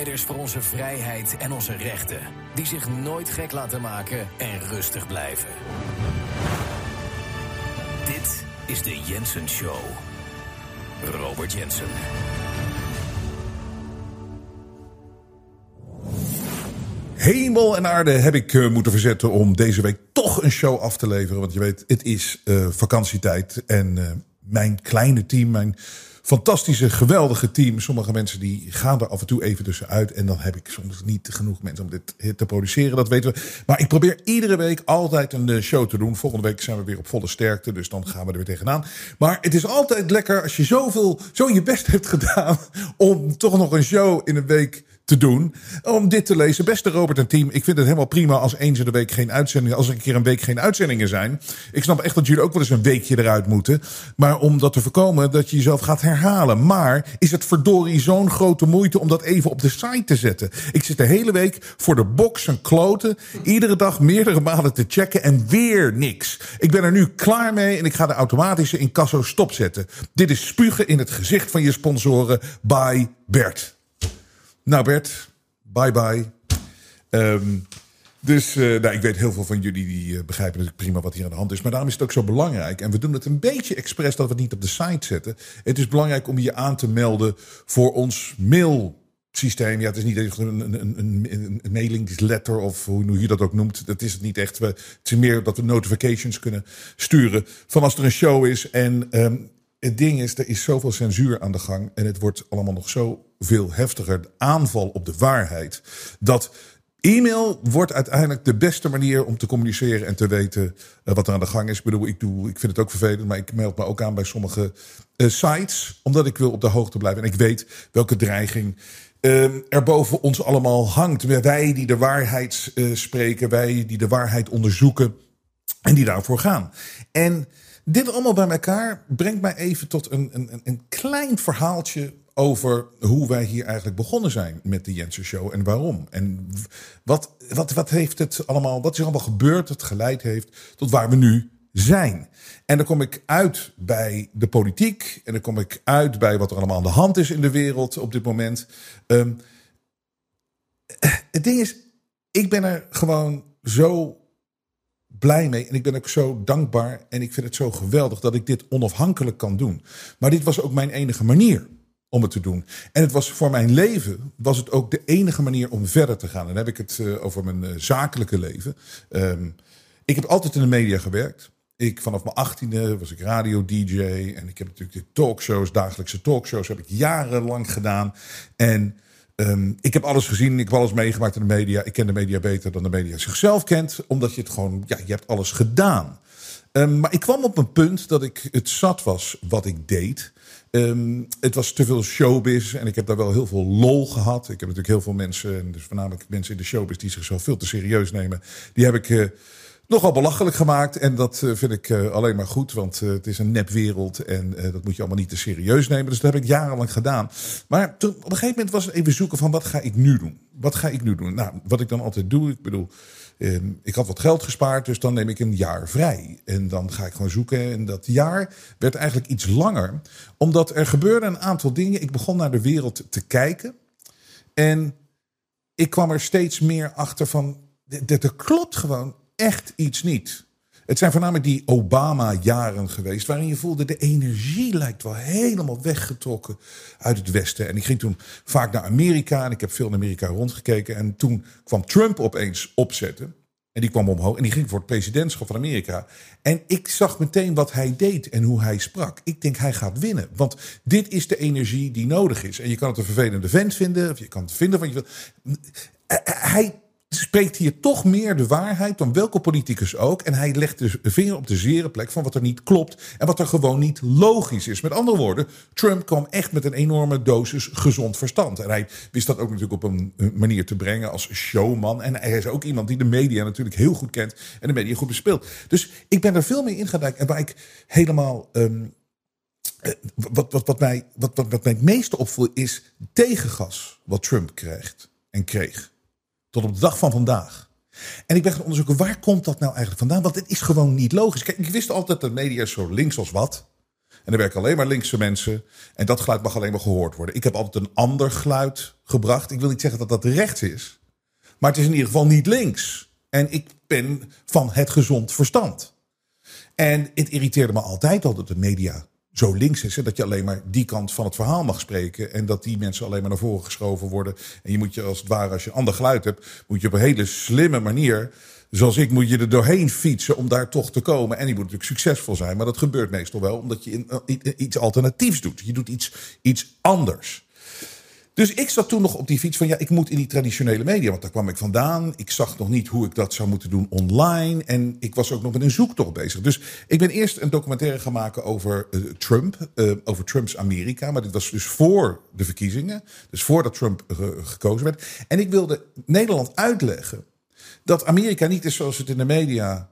strijders voor onze vrijheid en onze rechten, die zich nooit gek laten maken en rustig blijven. Dit is de Jensen Show. Robert Jensen. Hemel en aarde heb ik uh, moeten verzetten om deze week toch een show af te leveren. Want je weet, het is uh, vakantietijd. En uh, mijn kleine team, mijn fantastische, geweldige team. Sommige mensen die gaan er af en toe even tussenuit. En dan heb ik soms niet genoeg mensen om dit te produceren. Dat weten we. Maar ik probeer iedere week altijd een show te doen. Volgende week zijn we weer op volle sterkte. Dus dan gaan we er weer tegenaan. Maar het is altijd lekker als je zoveel, zo je best hebt gedaan. Om toch nog een show in een week te doen. Om dit te lezen. Beste Robert en team, ik vind het helemaal prima als eens in de week geen uitzendingen. Als er een keer een week geen uitzendingen zijn. Ik snap echt dat jullie ook wel eens een weekje eruit moeten. Maar om dat te voorkomen dat je jezelf gaat herhalen. Maar is het verdorie zo'n grote moeite om dat even op de site te zetten? Ik zit de hele week voor de box en kloten. Iedere dag meerdere malen te checken en weer niks. Ik ben er nu klaar mee en ik ga de automatische incasso stopzetten. Dit is spugen in het gezicht van je sponsoren. By Bert. Nou Bert, bye bye. Um, dus uh, nou, ik weet heel veel van jullie die uh, begrijpen natuurlijk prima wat hier aan de hand is. Maar daarom is het ook zo belangrijk. En we doen het een beetje expres dat we het niet op de site zetten. Het is belangrijk om je aan te melden voor ons mailsysteem. Ja, het is niet echt een, een, een, een, een mailing letter of hoe je dat ook noemt. Dat is het niet echt. We, het is meer dat we notifications kunnen sturen van als er een show is. En um, het ding is, er is zoveel censuur aan de gang. En het wordt allemaal nog zo veel heftiger. De aanval op de waarheid. Dat e-mail wordt uiteindelijk de beste manier om te communiceren en te weten uh, wat er aan de gang is. Ik bedoel, ik, doe, ik vind het ook vervelend, maar ik meld me ook aan bij sommige uh, sites. Omdat ik wil op de hoogte blijven. En ik weet welke dreiging uh, er boven ons allemaal hangt. Wij die de waarheid spreken, wij die de waarheid onderzoeken en die daarvoor gaan. En dit allemaal bij elkaar brengt mij even tot een, een, een klein verhaaltje over hoe wij hier eigenlijk begonnen zijn met de Jensen Show en waarom. En wat, wat, wat heeft het allemaal, wat is er allemaal gebeurd dat geleid heeft tot waar we nu zijn. En dan kom ik uit bij de politiek en dan kom ik uit bij wat er allemaal aan de hand is in de wereld op dit moment. Um, het ding is, ik ben er gewoon zo blij mee. En ik ben ook zo dankbaar. En ik vind het zo geweldig dat ik dit onafhankelijk kan doen. Maar dit was ook mijn enige manier om het te doen. En het was voor mijn leven was het ook de enige manier om verder te gaan. En dan heb ik het uh, over mijn uh, zakelijke leven. Um, ik heb altijd in de media gewerkt. Ik, vanaf mijn achttiende was ik radio-dj. En ik heb natuurlijk de talkshows, dagelijkse talkshows, heb ik jarenlang gedaan. En Um, ik heb alles gezien, ik heb alles meegemaakt in de media. Ik ken de media beter dan de media zichzelf kent, omdat je het gewoon, ja, je hebt alles gedaan. Um, maar ik kwam op een punt dat ik het zat was wat ik deed. Um, het was te veel showbiz en ik heb daar wel heel veel lol gehad. Ik heb natuurlijk heel veel mensen, en dus voornamelijk mensen in de showbiz die zichzelf veel te serieus nemen. Die heb ik uh, nogal belachelijk gemaakt. En dat uh, vind ik uh, alleen maar goed, want uh, het is een nepwereld en dat moet je allemaal niet te serieus nemen. Dus dat heb ik jarenlang gedaan. Maar toen, op een gegeven moment was het even zoeken van wat ga ik nu doen? Wat ga ik nu doen? Nou, wat ik dan altijd doe, ik bedoel, ik had wat geld gespaard, dus dan neem ik een jaar vrij. En dan ga ik gewoon zoeken. En dat jaar werd eigenlijk iets langer, omdat er gebeurde een aantal dingen. Ik begon naar de wereld te kijken en ik kwam er steeds meer achter van, er klopt gewoon echt iets niet. Het zijn voornamelijk die Obama-jaren geweest, waarin je voelde de energie lijkt wel helemaal weggetrokken uit het Westen. En ik ging toen vaak naar Amerika en ik heb veel in Amerika rondgekeken. En toen kwam Trump opeens opzetten. En die kwam omhoog en die ging voor het presidentschap van Amerika. En ik zag meteen wat hij deed en hoe hij sprak. Ik denk, hij gaat winnen. Want dit is de energie die nodig is. En je kan het een vervelende vent vinden, of je kan het vinden wat je wil. Hij spreekt hier toch meer de waarheid dan welke politicus ook. En hij legt de vinger op de zere plek van wat er niet klopt en wat er gewoon niet logisch is. Met andere woorden, Trump kwam echt met een enorme dosis gezond verstand. En hij wist dat ook natuurlijk op een manier te brengen als showman. En hij is ook iemand die de media natuurlijk heel goed kent en de media goed bespeelt. Dus ik ben er veel meer in gaan En waar ik helemaal. Um, wat, wat, wat, mij, wat, wat, wat mij het meeste opvoelt is tegengas wat Trump krijgt en kreeg. Tot op de dag van vandaag. En ik ben gaan onderzoeken, waar komt dat nou eigenlijk vandaan? Want het is gewoon niet logisch. Kijk, ik wist altijd dat media zo links als wat. En er werken alleen maar linkse mensen. En dat geluid mag alleen maar gehoord worden. Ik heb altijd een ander geluid gebracht. Ik wil niet zeggen dat dat rechts is. Maar het is in ieder geval niet links. En ik ben van het gezond verstand. En het irriteerde me altijd al dat de media zo links is. Hè, dat je alleen maar die kant van het verhaal mag spreken. En dat die mensen alleen maar naar voren geschoven worden. En je moet je als het ware, als je ander geluid hebt, moet je op een hele slimme manier. Zoals ik moet je er doorheen fietsen om daar toch te komen. En je moet natuurlijk succesvol zijn. Maar dat gebeurt meestal wel omdat je iets alternatiefs doet. Je doet iets, iets anders. Dus ik zat toen nog op die fiets van ja, ik moet in die traditionele media, want daar kwam ik vandaan. Ik zag nog niet hoe ik dat zou moeten doen online. En ik was ook nog met een zoektocht bezig. Dus ik ben eerst een documentaire gaan maken over uh, Trump, uh, over Trumps Amerika. Maar dit was dus voor de verkiezingen, dus voordat Trump uh, gekozen werd. En ik wilde Nederland uitleggen dat Amerika niet is zoals het in de media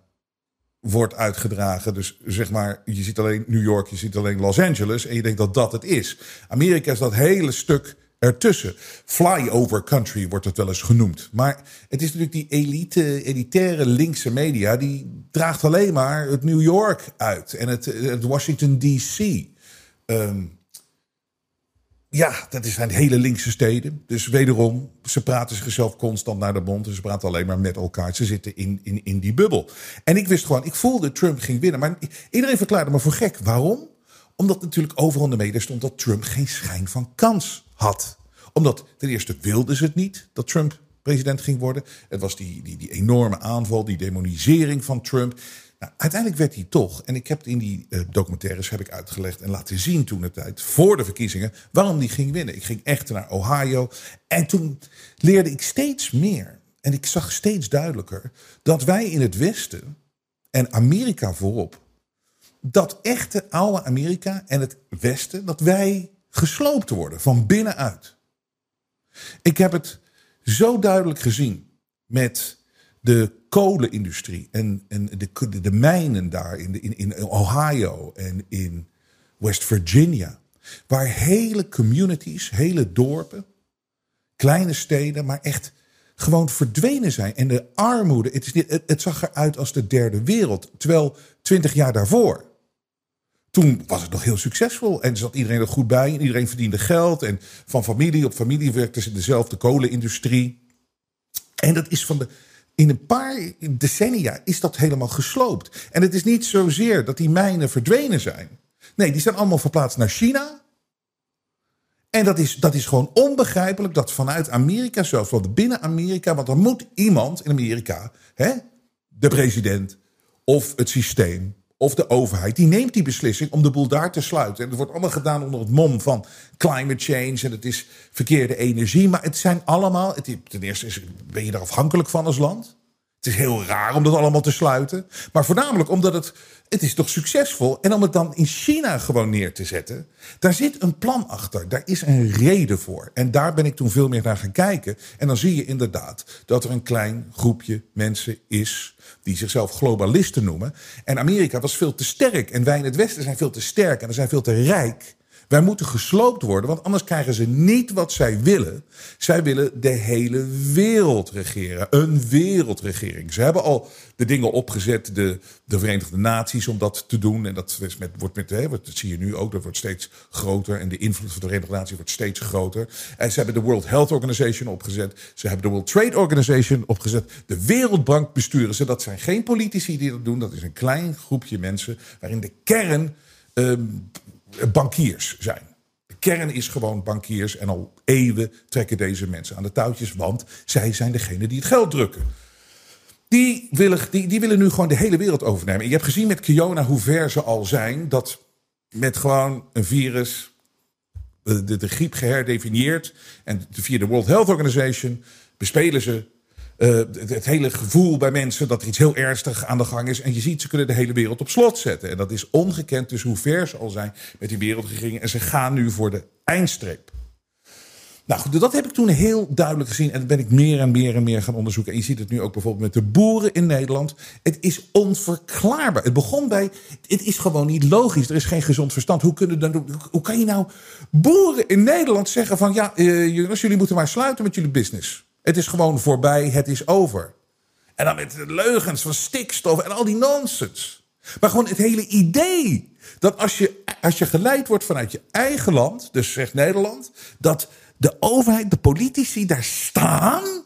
wordt uitgedragen. Dus zeg maar, je ziet alleen New York, je ziet alleen Los Angeles. En je denkt dat dat het is. Amerika is dat hele stuk ertussen. Flyover country wordt het wel eens genoemd. Maar het is natuurlijk die elite, elitaire linkse media... die draagt alleen maar het New York uit en het, Washington D.C. Ehm, ja, dat zijn hele linkse steden. Dus wederom, ze praten zichzelf constant naar de mond. En ze praten alleen maar met elkaar. Ze zitten in, in, in die bubbel. En ik wist gewoon, ik voelde Trump ging winnen. Maar iedereen verklaarde me voor gek. Waarom? Omdat natuurlijk overal in de media stond dat Trump geen schijn van kans had. Omdat ten eerste wilden ze het niet dat Trump president ging worden. Het was die, die, die enorme aanval, die demonisering van Trump. Nou, uiteindelijk werd hij toch, en ik heb in die uh, documentaires heb ik uitgelegd en laten zien toen de tijd, voor de verkiezingen, waarom die ging winnen. Ik ging echt naar Ohio en toen leerde ik steeds meer en ik zag steeds duidelijker dat wij in het Westen en Amerika voorop, dat echte oude Amerika en het Westen, dat wij gesloopt worden van binnenuit. Ik heb het zo duidelijk gezien met de kolenindustrie en, en de, de, mijnen daar in, in, Ohio en in West Virginia. Waar hele communities, hele dorpen, kleine steden, maar echt gewoon verdwenen zijn. En de armoede, het, is het zag eruit als de derde wereld. Terwijl twintig jaar daarvoor toen was het nog heel succesvol en zat iedereen er goed bij en iedereen verdiende geld. En van familie op familie werkte ze in dezelfde kolenindustrie. En dat is van de. In een paar decennia is dat helemaal gesloopt. En het is niet zozeer dat die mijnen verdwenen zijn. Nee, die zijn allemaal verplaatst naar China. En dat is, dat is gewoon onbegrijpelijk dat vanuit Amerika, zelfs wel binnen Amerika, want er moet iemand in Amerika, hè, de president of het systeem, of de overheid, die neemt die beslissing om de boel daar te sluiten. En het wordt allemaal gedaan onder het mom van climate change en het is verkeerde energie. Maar het zijn allemaal, het, ten eerste is, ben je daar afhankelijk van als land. Het is heel raar om dat allemaal te sluiten. Maar voornamelijk omdat het, het is toch succesvol. En om het dan in China gewoon neer te zetten. Daar zit een plan achter. Daar is een reden voor. En daar ben ik toen veel meer naar gaan kijken. En dan zie je inderdaad dat er een klein groepje mensen is die zichzelf globalisten noemen. En Amerika was veel te sterk. En wij in het Westen zijn veel te sterk en we zijn veel te rijk. Wij moeten gesloopt worden, want anders krijgen ze niet wat zij willen. Zij willen de hele wereld regeren. Een wereldregering. Ze hebben al de dingen opgezet, de, de Verenigde Naties, om dat te doen. En dat met, wordt met, hè, dat zie je nu ook, dat wordt steeds groter. En de invloed van de Verenigde Naties wordt steeds groter. En ze hebben de World Health Organization opgezet. Ze hebben de World Trade Organization opgezet. De Wereldbank besturen ze. Dat zijn geen politici die dat doen. Dat is een klein groepje mensen waarin de kern. Ehm, bankiers zijn. De kern is gewoon bankiers en al eeuwen trekken deze mensen aan de touwtjes, want zij zijn degene die het geld drukken. Die willen, die, die willen nu gewoon de hele wereld overnemen. je hebt gezien met Kiona hoe ver ze al zijn. Dat met gewoon een virus de, de, griep geherdefinieerd. En via de World Health Organization bespelen ze uh, het, hele gevoel bij mensen dat er iets heel ernstig aan de gang is. En je ziet, ze kunnen de hele wereld op slot zetten. En dat is ongekend dus hoe ver ze al zijn met die wereldregeringen. En ze gaan nu voor de eindstreep. Nou goed, dat heb ik toen heel duidelijk gezien. En dat ben ik meer en meer en meer gaan onderzoeken. En je ziet het nu ook bijvoorbeeld met de boeren in Nederland. Het is onverklaarbaar. Het begon bij, het is gewoon niet logisch. Er is geen gezond verstand. Hoe, kunnen dan, hoe kan je nou boeren in Nederland zeggen van... ja, uh, jongens, jullie moeten maar sluiten met jullie business. Het is gewoon voorbij, het is over. En dan met leugens van stikstof en al die nonsens. Maar gewoon het hele idee dat als je, als je geleid wordt vanuit je eigen land, dus zegt Nederland, dat de overheid, de politici daar staan.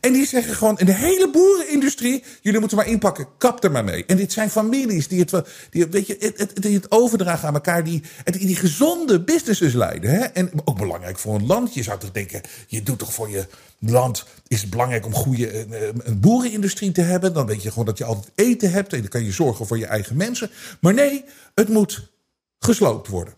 En die zeggen gewoon in de hele boerenindustrie: jullie moeten maar inpakken, kap er maar mee. En dit zijn families die het, die, weet je, het, het, die het overdragen aan elkaar, die, die gezonde businesses leiden. Hè? En ook belangrijk voor een land. Je zou toch denken: je doet toch voor je land, is het belangrijk om goede een, eh, een boerenindustrie te hebben. Dan weet je gewoon dat je altijd eten hebt en dan kan je zorgen voor je eigen mensen. Maar nee, het moet gesloopt worden.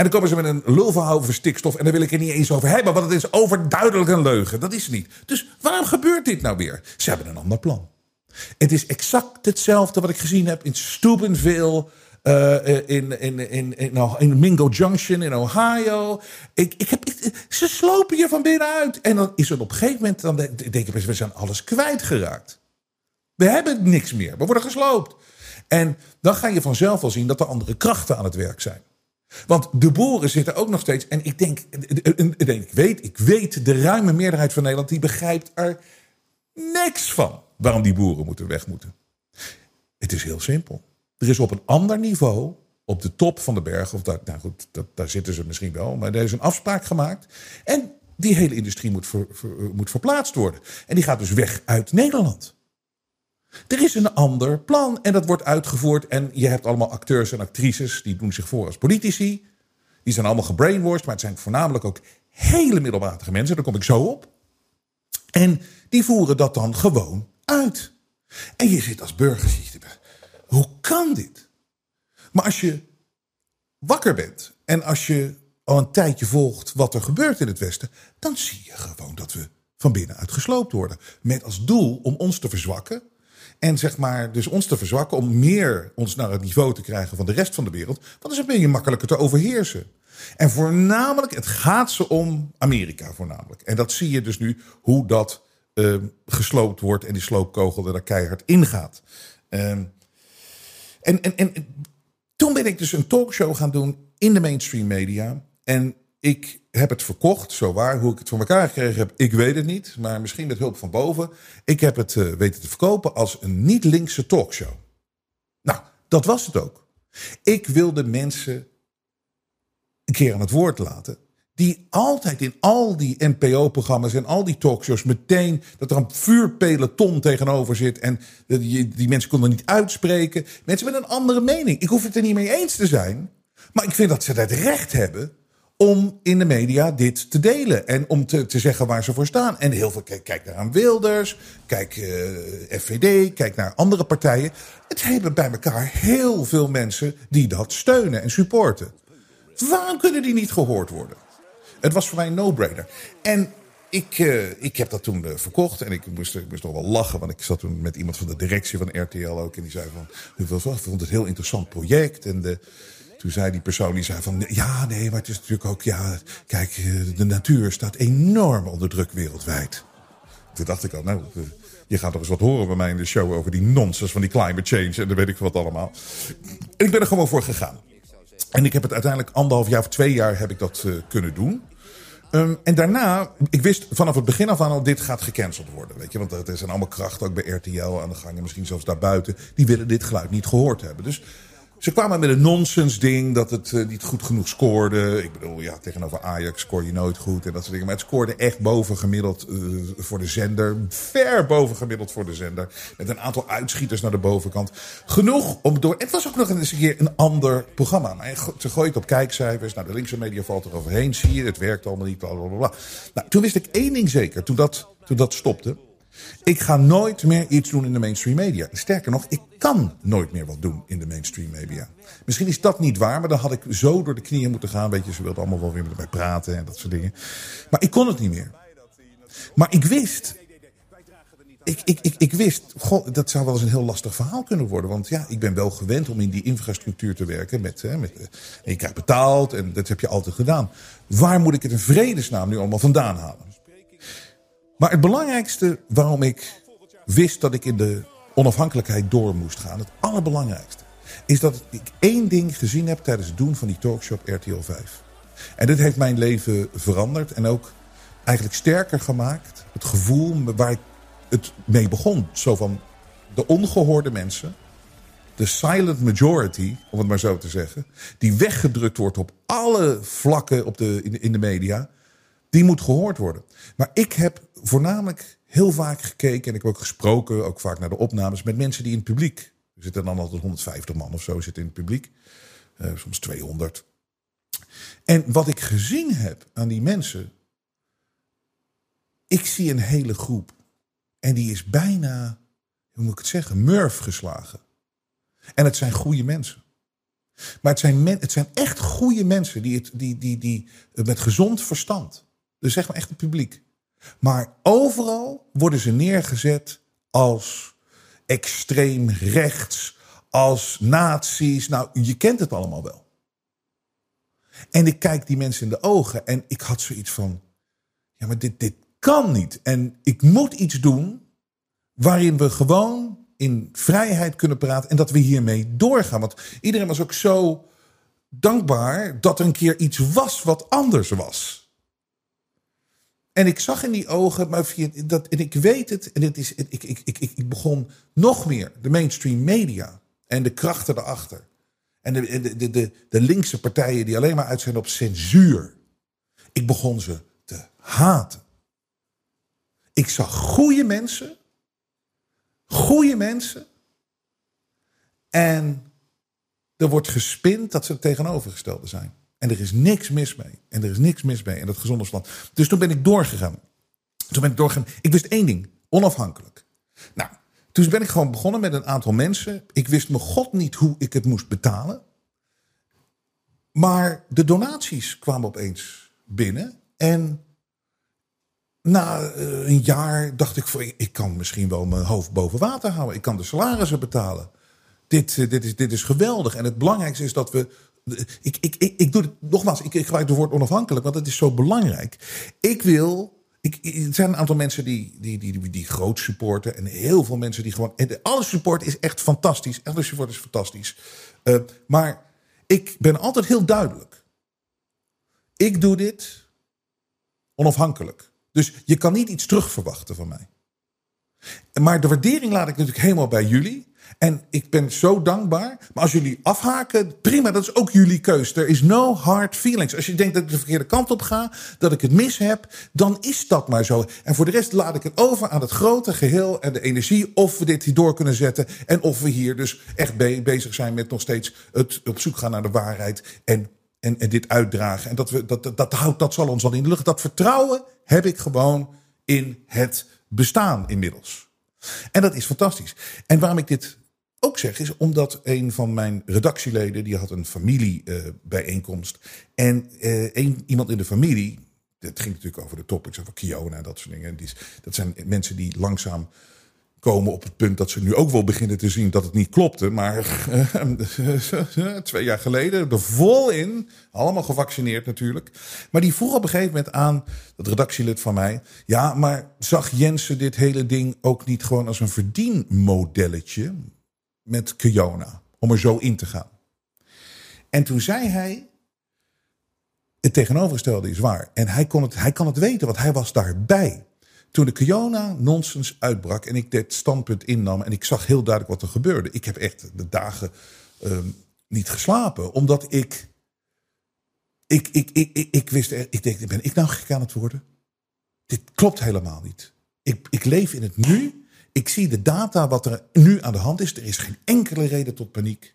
En dan komen ze met een lulverhaal over stikstof. En daar wil ik er niet eens over hebben. Want het is overduidelijk een leugen. Dat is niet. Dus waarom gebeurt dit nou weer? Ze hebben een ander plan. Het is exact hetzelfde wat ik gezien heb in Steubenville. Uh, in, in, in, in, in Mingo Junction in Ohio. Ik, ik heb, ze slopen je van binnenuit. En dan is het op een gegeven moment, dan denk ik, we zijn alles kwijtgeraakt. We hebben niks meer. We worden gesloopt. En dan ga je vanzelf wel zien dat er andere krachten aan het werk zijn. Want de boeren zitten ook nog steeds. En ik denk, ik weet, ik weet, de ruime meerderheid van Nederland die begrijpt er niks van waarom die boeren moeten weg moeten. Het is heel simpel. Er is op een ander niveau, op de top van de berg, of dat, nou goed, dat, daar zitten ze misschien wel, maar er is een afspraak gemaakt. En die hele industrie moet, moet verplaatst worden. En die gaat dus weg uit Nederland. Er is een ander plan en dat wordt uitgevoerd. En je hebt allemaal acteurs en actrices die doen zich voor als politici. Die zijn allemaal gebrainwashed, maar het zijn voornamelijk ook hele middelmatige mensen. Daar kom ik zo op. En die voeren dat dan gewoon uit. En je zit als burger, hoe kan dit? Maar als je wakker bent en als je al een tijdje volgt wat er gebeurt in het Westen, dan zie je gewoon dat we van binnenuit gesloopt worden. Met als doel om ons te verzwakken en zeg maar, dus ons te verzwakken om meer ons naar het niveau te krijgen van de rest van de wereld. Want dan is een beetje makkelijker te overheersen. En voornamelijk, het gaat ze om Amerika voornamelijk. En dat zie je dus nu, hoe dat uh, gesloopt wordt en die sloopkogel er keihard ingaat. Uh, en, en, en toen ben ik dus een talkshow gaan doen in de mainstream media. En ik heb het verkocht, zo waar. Hoe ik het voor elkaar gekregen heb, ik weet het niet. Maar misschien met hulp van boven. Ik heb het uh, weten te verkopen als een niet-linkse talkshow. Nou, dat was het ook. Ik wilde mensen een keer aan het woord laten. Die altijd in al die NPO-programma's en al die talkshows meteen dat er een vuurpeloton tegenover zit. En die, die mensen konden niet uitspreken. Mensen met een andere mening. Ik hoef het er niet mee eens te zijn. Maar ik vind dat ze het recht hebben om in de media dit te delen. En om te, te zeggen waar ze voor staan. En heel veel, kijk, kijk naar aan Wilders, kijk eh, FVD, kijk naar andere partijen. Het hebben bij elkaar heel veel mensen die dat steunen en supporten. Waarom kunnen die niet gehoord worden? Het was voor mij een no-brainer. En ik, uh, ik heb dat toen uh, verkocht en ik moest, ik moest nog wel lachen, want ik zat toen met iemand van de directie van RTL ook. En die zei van, ik vond het een heel interessant project. En de, toen zei die persoon, die zei van, ja, nee, maar het is natuurlijk ook, ja, kijk, eh, de natuur staat enorm onder druk wereldwijd. Toen dacht ik al, nou, eh, je gaat toch eens wat horen bij mij in de show over die nonsens van die climate change en dan weet ik wat allemaal. En ik ben er gewoon voor gegaan. En ik heb het uiteindelijk anderhalf jaar of twee jaar heb ik dat uh, kunnen doen. Um, en daarna, ik wist vanaf het begin af aan al, dit gaat gecanceld worden. Weet je, want er zijn allemaal krachten, ook bij RTL aan de gang en misschien zelfs daarbuiten. Die willen dit geluid niet gehoord hebben. Dus ze kwamen met een nonsens ding dat het uh, niet goed genoeg scoorde. Ik bedoel, ja, tegenover Ajax scoor je nooit goed en dat soort dingen. Maar het scoorde echt bovengemiddeld uh, voor de zender. Ver bovengemiddeld voor de zender. Met een aantal uitschieters naar de bovenkant. Genoeg om door. Het was ook nog eens een keer een ander programma. Maar ze gooit op kijkcijfers. Nou, de linkse media valt er overheen. Zie je, het werkt allemaal niet. Blablabla. Nou, toen wist ik één ding zeker. Toen dat, toen dat stopte. Ik ga nooit meer iets doen in de mainstream media. Sterker nog, ik kan nooit meer wat doen in de mainstream media. Misschien is dat niet waar, maar dan had ik zo door de knieën moeten gaan. Weet je, ze wilden allemaal wel weer met mij praten en dat soort dingen. Maar ik kon het niet meer. Maar ik wist, ik, ik, ik, ik wist, goh, dat zou wel eens een heel lastig verhaal kunnen worden. Want ja, ik ben wel gewend om in die infrastructuur te werken. Met, hè, met, je krijgt betaald en dat heb je altijd gedaan. Waar moet ik het in vredesnaam nu allemaal vandaan halen? Maar het belangrijkste waarom ik wist dat ik in de onafhankelijkheid door moest gaan, het allerbelangrijkste, is dat ik één ding gezien heb tijdens het doen van die talkshow RTL 5. En dit heeft mijn leven veranderd en ook eigenlijk sterker gemaakt. Het gevoel waar ik het mee begon. Zo van de ongehoorde mensen, de silent majority, om het maar zo te zeggen, die weggedrukt wordt op alle vlakken op de, in de media, die moet gehoord worden. Maar ik heb voornamelijk heel vaak gekeken en ik heb ook gesproken, ook vaak naar de opnames, met mensen die in het publiek. Er zitten dan altijd 150 man of zo zitten in het publiek, uh, soms 200. En wat ik gezien heb aan die mensen, ik zie een hele groep en die is bijna, hoe moet ik het zeggen, murf geslagen. En het zijn goede mensen. Maar het zijn, het zijn echt goede mensen die, het, die, die, die met gezond verstand. Dus zeg maar echt het publiek. Maar overal worden ze neergezet als extreem rechts, als nazi's. Nou, je kent het allemaal wel. En ik kijk die mensen in de ogen en ik had zoiets van: ja, maar dit, dit kan niet. En ik moet iets doen waarin we gewoon in vrijheid kunnen praten en dat we hiermee doorgaan. Want iedereen was ook zo dankbaar dat er een keer iets was wat anders was. En ik zag in die ogen, maar dat, en ik weet het, en het is, ik, ik, ik, ik, begon nog meer de mainstream media en de krachten erachter. En de, de, de, de, de linkse partijen die alleen maar uit zijn op censuur. Ik begon ze te haten. Ik zag goede mensen. Goede mensen. En er wordt gespind dat ze het tegenovergestelde zijn. En er is niks mis mee. En er is niks mis mee in dat gezonde verstand. Dus toen ben ik doorgegaan. Toen ben ik doorgegaan. Ik wist één ding. Onafhankelijk. Nou, toen ben ik gewoon begonnen met een aantal mensen. Ik wist me god niet hoe ik het moest betalen. Maar de donaties kwamen opeens binnen. En na eh, een jaar dacht ik, ik kan misschien wel mijn hoofd boven water houden. Ik kan de salarissen betalen. Dit, eh, dit, is, dit is geweldig. En het belangrijkste is dat we. Ik, ik, ik, ik doe het nogmaals, ik, ik gebruik het woord onafhankelijk, want het is zo belangrijk. Ik wil. Ik, er zijn een aantal mensen die, die, die, die, groot supporten. En heel veel mensen die gewoon. Alle support is echt fantastisch. Alle support is fantastisch. Uh, maar ik ben altijd heel duidelijk. Ik doe dit onafhankelijk. Dus je kan niet iets terugverwachten van mij. Maar de waardering laat ik natuurlijk helemaal bij jullie. En ik ben zo dankbaar. Maar als jullie afhaken, prima, dat is ook jullie keus. Er is no hard feelings. Als je denkt dat ik de verkeerde kant op ga, dat ik het mis heb, dan is dat maar zo. En voor de rest laat ik het over aan het grote geheel en de energie. Of we dit hier door kunnen zetten. En of we hier dus echt bezig zijn met nog steeds het op zoek gaan naar de waarheid. En en, dit uitdragen. En dat, we, dat, dat, dat, houdt, dat zal ons al in de lucht. Dat vertrouwen heb ik gewoon in het bestaan inmiddels. En dat is fantastisch. En waarom ik dit ook zeg, is omdat een van mijn redactieleden, die had een familiebijeenkomst. en uh, een, iemand in de familie, het ging natuurlijk over de topics over Kiona en dat soort dingen. Die, dat zijn mensen die langzaam komen op het punt dat ze nu ook wel beginnen te zien dat het niet klopte. Maar twee jaar geleden, er vol in, allemaal gevaccineerd natuurlijk. Maar die vroeg op een gegeven moment aan, dat redactielid van mij... ja, maar zag Jensen dit hele ding ook niet gewoon als een verdienmodelletje met Kiona? Om er zo in te gaan. En toen zei hij, het tegenovergestelde is waar. En hij, kon het, hij kan het weten, want hij was daarbij. Toen de Kiona-nonsens uitbrak en ik dit standpunt innam en ik zag heel duidelijk wat er gebeurde. Ik heb echt de dagen uh, niet geslapen, omdat ik. Ik, ik, ik, ik, wist, ik denk, ben ik nou gek aan het worden? Dit klopt helemaal niet. Ik, ik leef in het nu. Ik zie de data, wat er nu aan de hand is. Er is geen enkele reden tot paniek.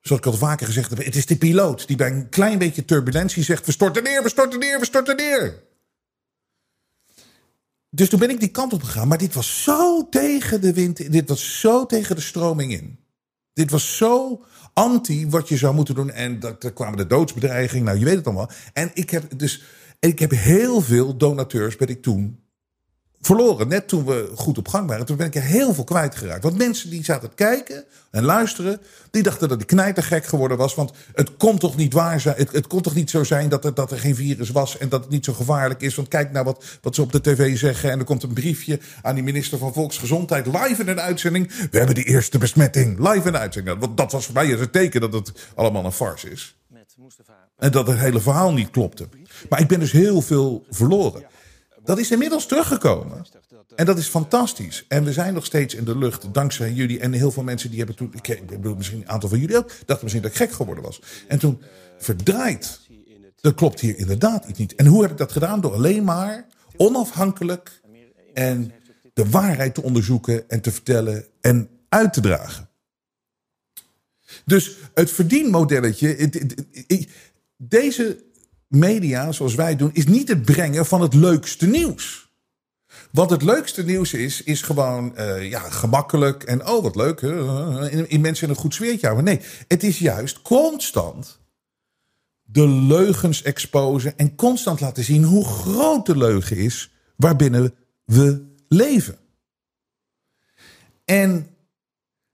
Zoals ik al vaker gezegd heb, het is de piloot die bij een klein beetje turbulentie zegt: we storten neer, we storten neer, we storten neer. Dus toen ben ik die kant op gegaan. Maar dit was zo tegen de wind. Dit was zo tegen de stroming in. Dit was zo anti wat je zou moeten doen. En daar kwamen de doodsbedreigingen. Nou, je weet het allemaal. En ik heb dus. Ik heb heel veel donateurs ben ik toen verloren. Net toen we goed op gang waren, toen ben ik er heel veel kwijtgeraakt. Want mensen die zaten te kijken en luisteren, die dachten dat ik knijtergek geworden was. Want het kon toch niet waar zijn. Het, het kon toch niet zo zijn dat er, dat er geen virus was en dat het niet zo gevaarlijk is. Want kijk naar wat, wat ze op de tv zeggen. En er komt een briefje aan die minister van Volksgezondheid live in een uitzending. We hebben de eerste besmetting live in een uitzending. Want dat was voor mij het teken dat het allemaal een farce is. En dat het hele verhaal niet klopte. Maar ik ben dus heel veel verloren. Dat is inmiddels teruggekomen. En dat is fantastisch. En we zijn nog steeds in de lucht, dankzij jullie. En heel veel mensen die hebben toen. Ik bedoel, misschien een aantal van jullie ook. dachten misschien dat ik gek geworden was. En toen verdraaid. Dat klopt hier inderdaad iets niet. En hoe heb ik dat gedaan? Door alleen maar onafhankelijk. en de waarheid te onderzoeken en te vertellen en uit te dragen. Dus het verdienmodelletje. Deze media, zoals wij doen, is niet het brengen van het leukste nieuws. Wat het leukste nieuws is, is gewoon uh, ja, gemakkelijk en oh wat leuk, in, in mensen in een goed sfeertje houden. Nee, het is juist constant de leugens exposen en constant laten zien hoe groot de leugen is waarbinnen we leven. En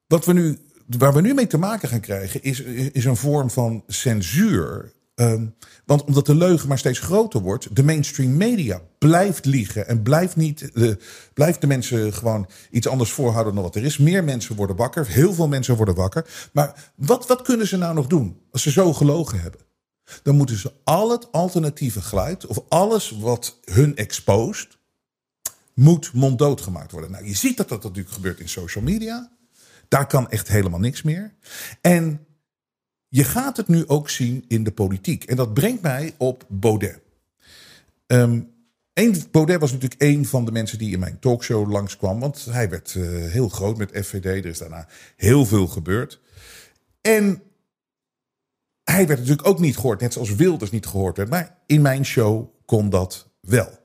wat we nu, waar we nu mee te maken gaan krijgen, is, is een vorm van censuur Ehm, want omdat de leugen maar steeds groter wordt, de mainstream media blijft liegen en blijft, niet, de, blijft de mensen gewoon iets anders voorhouden dan wat er is. Meer mensen worden wakker, heel veel mensen worden wakker. Maar wat, wat kunnen ze nou nog doen als ze zo gelogen hebben? Dan moeten ze al het alternatieve geluid of alles wat hun exposed, moet monddood gemaakt worden. Nou, je ziet dat dat natuurlijk gebeurt in social media. Daar kan echt helemaal niks meer. En je gaat het nu ook zien in de politiek. En dat brengt mij op Baudet. Um, Baudet was natuurlijk een van de mensen die in mijn talkshow langskwam. Want hij werd uh, heel groot met FVD. Er is daarna heel veel gebeurd. En hij werd natuurlijk ook niet gehoord. Net zoals Wilders niet gehoord werd. Maar in mijn show kon dat wel.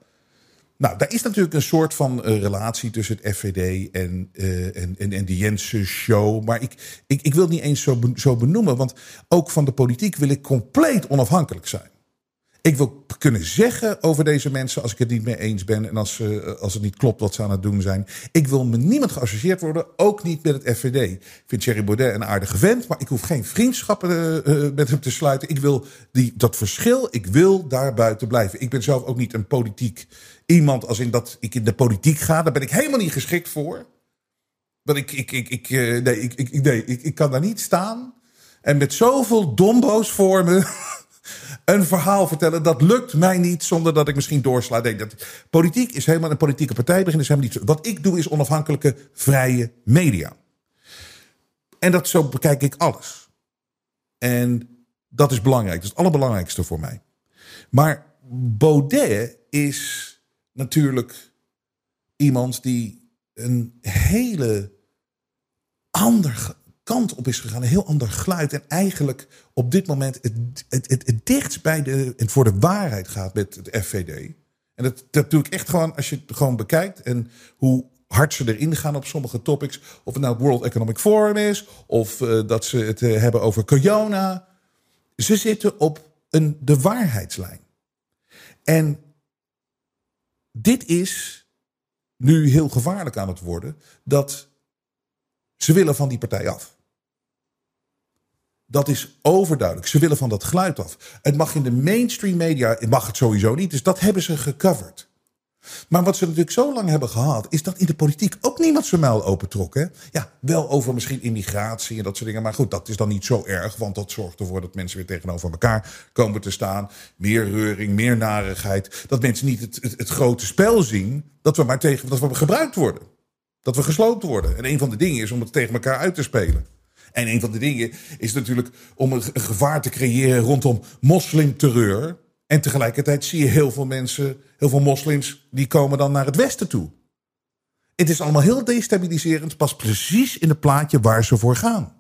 Nou, daar is natuurlijk een soort van uh, relatie tussen het FVD en, uh, en, en, en de Jensen show. Maar ik, ik, ik wil het niet eens zo, zo benoemen, want ook van de politiek wil ik compleet onafhankelijk zijn. Ik wil kunnen zeggen over deze mensen als ik het niet mee eens ben en als, uh, als het niet klopt wat ze aan het doen zijn. Ik wil met niemand geassocieerd worden, ook niet met het FVD. Ik vind Thierry Baudet een aardige vent, maar ik hoef geen vriendschappen met hem te sluiten. Ik wil die, dat verschil, ik wil daar buiten blijven. Ik ben zelf ook niet een politiek iemand als in dat ik in de politiek ga. Daar ben ik helemaal niet geschikt voor. Want ik, ik, ik, ik, nee, ik, ik, nee, ik, kan daar niet staan en met zoveel dombo's voor me een verhaal vertellen. Dat lukt mij niet zonder dat ik misschien doorsla. Denk dat politiek is helemaal een politieke partij beginnen. Niet, wat ik doe is onafhankelijke, vrije media. En dat zo bekijk ik alles. En dat is belangrijk. Dat is het allerbelangrijkste voor mij. Maar Baudet is natuurlijk iemand die een hele andere kant op is gegaan. Een heel ander geluid. En eigenlijk op dit moment het, het, het, het dichtst bij de, en voor de waarheid gaat met het FVD. En dat, dat doe ik echt gewoon als je het gewoon bekijkt. En hoe hard ze erin gaan op sommige topics. Of het nou het World Economic Forum is. Of uh, dat ze het uh, hebben over corona. Ze zitten op een, de waarheidslijn. En dit is nu heel gevaarlijk aan het worden. Dat ze willen van die partij af. Dat is overduidelijk. Ze willen van dat geluid af. Het mag in de mainstream media, mag het sowieso niet. Dus dat hebben ze gecoverd. Maar wat ze natuurlijk zo lang hebben gehad, is dat in de politiek ook niemand zijn muil opentrok. Ja, wel over misschien immigratie en dat soort dingen. Maar goed, dat is dan niet zo erg, want dat zorgt ervoor dat mensen weer tegenover elkaar komen te staan. Meer reuring, meer narigheid. Dat mensen niet het, het, het grote spel zien, dat we maar tegen, dat we gebruikt worden. Dat we gesloopt worden. En een van de dingen is om het tegen elkaar uit te spelen. En een van de dingen is natuurlijk om een gevaar te creëren rondom moslimterreur. En tegelijkertijd zie je heel veel mensen, heel veel moslims, die komen dan naar het westen toe. Het is allemaal heel destabiliserend, pas precies in het plaatje waar ze voor gaan.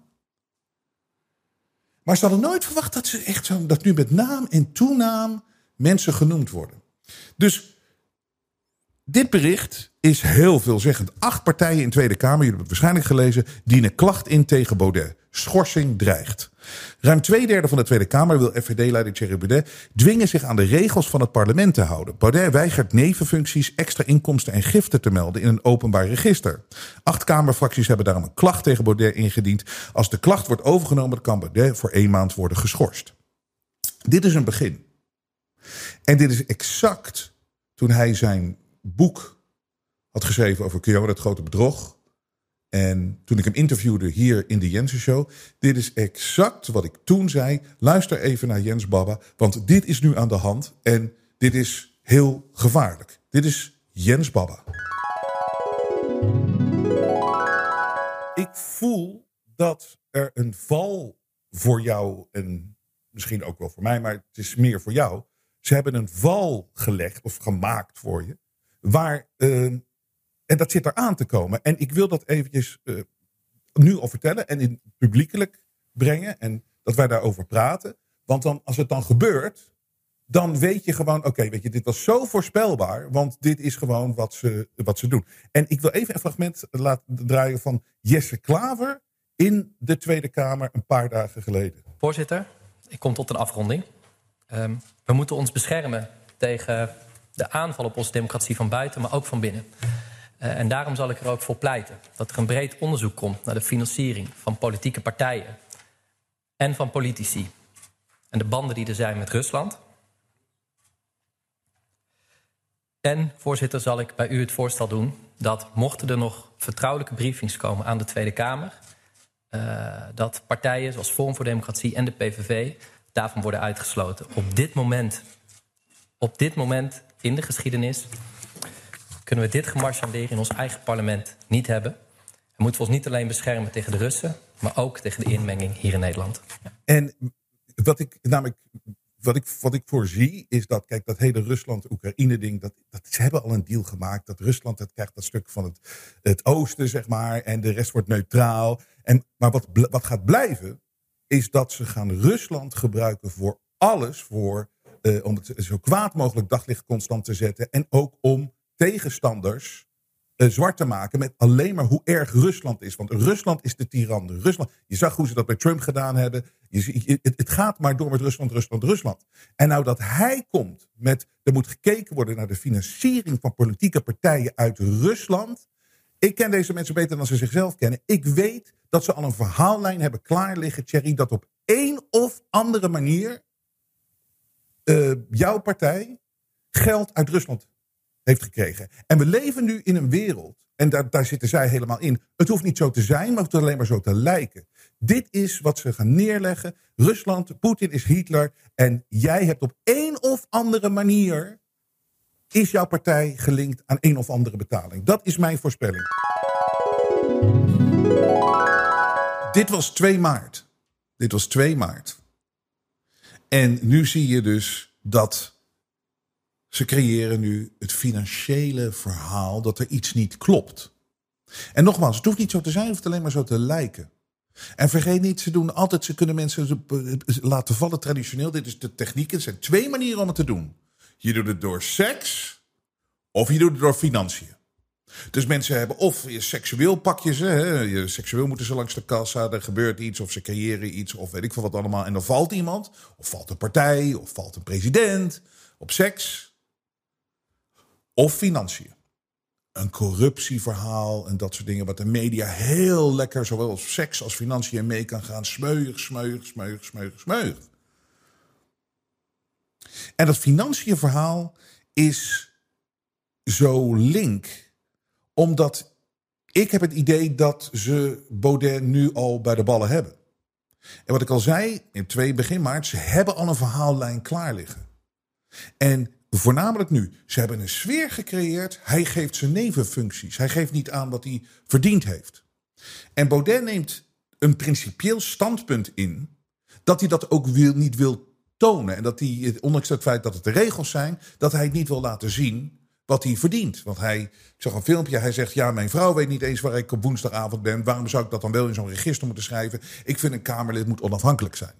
Maar ze hadden nooit verwacht dat ze echt zo, dat nu met naam en toenaam mensen genoemd worden. Dus dit bericht is heel veelzeggend. Acht partijen in Tweede Kamer, jullie hebben het waarschijnlijk gelezen, dienen klacht in tegen Baudet. schorsing dreigt. Ruim twee derde van de Tweede Kamer wil FVD-leider Thierry Baudet dwingen zich aan de regels van het parlement te houden. Baudet weigert nevenfuncties, extra inkomsten en giften te melden in een openbaar register. Acht Kamerfracties hebben daarom een klacht tegen Baudet ingediend. Als de klacht wordt overgenomen, kan Baudet voor één maand worden geschorst. Dit is een begin. En dit is exact toen hij zijn boek had geschreven over Kyoto, het grote bedrog. En toen ik hem interviewde hier in de Jensen Show, dit is exact wat ik toen zei. Luister even naar Jens Baba, want dit is nu aan de hand en dit is heel gevaarlijk. Dit is Jens Baba. Ik voel dat er een val voor jou en misschien ook wel voor mij, maar het is meer voor jou. Ze hebben een val gelegd of gemaakt voor je, waar uh, en dat zit er aan te komen. En ik wil dat eventjes uh, nu al vertellen en in publiekelijk brengen. En dat wij daarover praten. Want dan, als het dan gebeurt, dan weet je gewoon, oké, weet je, dit was zo voorspelbaar. Want dit is gewoon wat ze, wat ze doen. En ik wil even een fragment laten draaien van Jesse Klaver in de Tweede Kamer een paar dagen geleden. Voorzitter, ik kom tot een afronding. Um, we moeten ons beschermen tegen de aanval op onze democratie van buiten, maar ook van binnen. Uh, en daarom zal ik er ook voor pleiten dat er een breed onderzoek komt naar de financiering van politieke partijen en van politici en de banden die er zijn met Rusland. En, voorzitter, zal ik bij u het voorstel doen dat mochten er nog vertrouwelijke briefings komen aan de Tweede Kamer, uh, dat partijen zoals Forum voor Democratie en de PVV daarvan worden uitgesloten. Op dit moment, op dit moment in de geschiedenis kunnen we dit gemarchandeer in ons eigen parlement niet hebben. En moeten we ons niet alleen beschermen tegen de Russen, maar ook tegen de inmenging hier in Nederland. En wat ik namelijk. Wat ik, wat ik voorzie is dat, kijk, dat hele Rusland-Oekraïne-ding, dat, dat, ze hebben al een deal gemaakt. Dat Rusland dat krijgt dat stuk van het, het oosten, zeg maar, en de rest wordt neutraal. En, maar wat, wat gaat blijven, is dat ze gaan Rusland gebruiken voor alles, voor, uh, om het zo kwaad mogelijk daglicht constant te zetten. En ook om tegenstanders uh, zwart te maken met alleen maar hoe erg Rusland is. Want Rusland is de tiran. Rusland, je zag hoe ze dat bij Trump gedaan hebben. Je, het, gaat maar door met Rusland, Rusland, Rusland. En nou dat hij komt met, er moet gekeken worden naar de financiering van politieke partijen uit Rusland. Ik ken deze mensen beter dan ze zichzelf kennen. Ik weet dat ze al een verhaallijn hebben klaar liggen, Thierry, dat op één of andere manier uh, jouw partij geld uit Rusland heeft gekregen. En we leven nu in een wereld, en daar, daar zitten zij helemaal in. Het hoeft niet zo te zijn, maar het hoeft alleen maar zo te lijken. Dit is wat ze gaan neerleggen. Rusland, Poetin is Hitler. En jij hebt op een of andere manier. Is jouw partij gelinkt aan een of andere betaling? Dat is mijn voorspelling. Dit was 2 maart. Dit was 2 maart. En nu zie je dus dat ze creëren nu het financiële verhaal dat er iets niet klopt. En nogmaals, het hoeft niet zo te zijn, het hoeft alleen maar zo te lijken. En vergeet niet, ze doen altijd, ze kunnen mensen laten vallen traditioneel. Dit is de techniek. Er zijn twee manieren om het te doen. Je doet het door seks of je doet het door financiën. Dus mensen hebben of je seksueel pak je ze, hè, je seksueel moeten ze langs de kassa, er gebeurt iets of ze creëren iets of weet ik veel wat allemaal. En dan valt iemand, of valt een partij, of valt een president op seks. Of financiën. Een corruptieverhaal en dat soort dingen. Wat de media heel lekker, zowel als seks als financiën, mee kan gaan. Smeuig, smeuig, smeuig, smeuig, smeuig. En dat financiënverhaal is zo link. Omdat ik heb het idee dat ze Baudet nu al bij de ballen hebben. En wat ik al zei, in twee begin maart, ze hebben al een verhaallijn klaar liggen. En Voornamelijk nu. Ze hebben een sfeer gecreëerd. Hij geeft zijn nevenfuncties. Hij geeft niet aan wat hij verdiend heeft. En Baudet neemt een principieel standpunt in. dat hij dat ook wil, niet wil tonen. En dat hij, ondanks het feit dat het de regels zijn. dat hij het niet wil laten zien wat hij verdient. Want hij, ik zag een filmpje, hij zegt: Ja, mijn vrouw weet niet eens waar ik op woensdagavond ben. Waarom zou ik dat dan wel in zo'n register moeten schrijven? Ik vind een Kamerlid moet onafhankelijk zijn.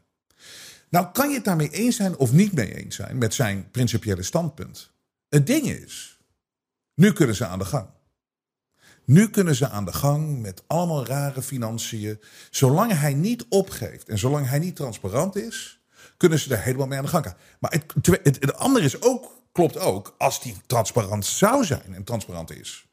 Nou kan je het daarmee eens zijn of niet mee eens zijn met zijn principiële standpunt. Het ding is, nu kunnen ze aan de gang. Nu kunnen ze aan de gang met allemaal rare financiën. Zolang hij niet opgeeft en zolang hij niet transparant is, kunnen ze er helemaal mee aan de gang gaan. Maar het, het, andere is ook, klopt ook, als die transparant zou zijn en transparant is